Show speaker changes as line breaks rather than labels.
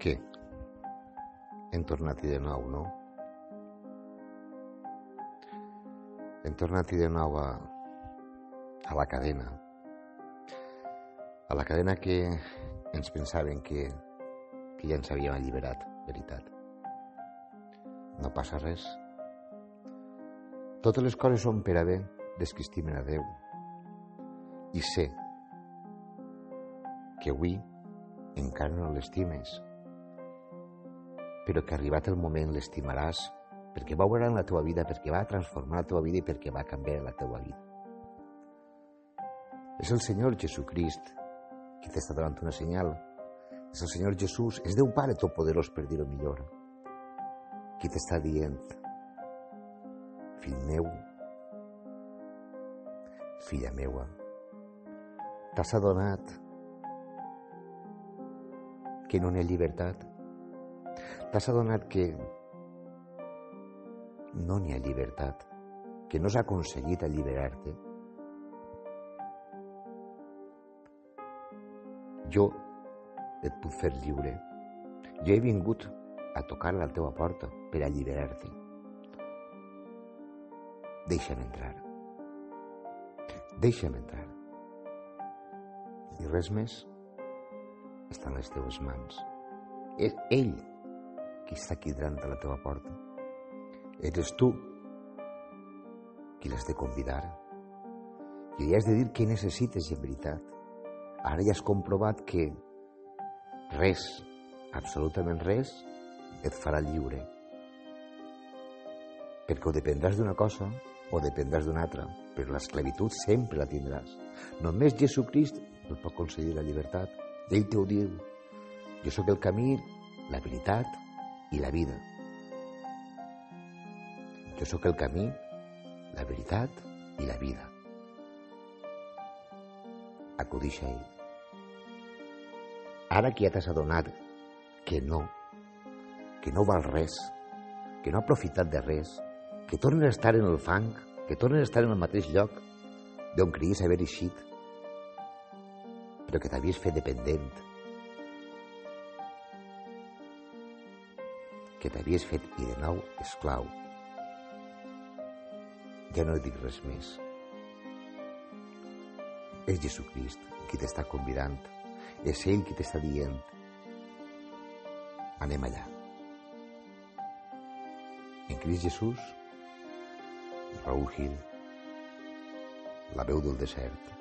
Què? Hem tornat-hi de nou, no? Hem tornat-hi de nou a, a la cadena. A la cadena que ens pensaven que, que ja ens havíem alliberat, veritat. No passa res. Totes les coses són per a bé des que estimen a Déu. I sé que avui encara no l'estimes, però que arribat el moment l'estimaràs perquè va obrar en la teva vida, perquè va transformar la teva vida i perquè va canviar la teva vida. És el Senyor Jesucrist qui t'està donant una senyal. És el Senyor Jesús, és Déu Pare Totpoderós, per dir-ho millor, qui t'està dient, fill meu, filla meua, t'has adonat que no n'hi ha llibertat? T'has adonat que no n'hi ha llibertat, que no s'ha aconseguit alliberar-te? Jo et puc fer lliure. Jo he vingut a tocar la teva porta per alliberar-te. Deixa'm entrar. Deixa'm entrar. I res més està en les teves mans. És ell qui davant de la teva porta. Eres tu qui l'has de convidar. I li has de dir què necessites en veritat. Ara ja has comprovat que res, absolutament res, et farà lliure. Perquè o dependràs d'una cosa o dependràs d'una altra, però l'esclavitud sempre la tindràs. Només Jesucrist et pot concedir la llibertat. Ell t'ho diu. Jo sóc el camí, la veritat i la vida. Jo sóc el camí, la veritat i la vida. Acudix a ell. Ara que ja t'has adonat que no, que no val res, que no ha aprofitat de res, que tornen a estar en el fang, que tornen a estar en el mateix lloc d'on creies haver eixit, però que t'havies fet dependent, que t'havies fet i de nou esclau. Ja no dic res més. És Jesucrist qui t'està convidant. És ell qui t'està dient anem allà. En Crist Jesús, Raúl Gil, la veu del desert.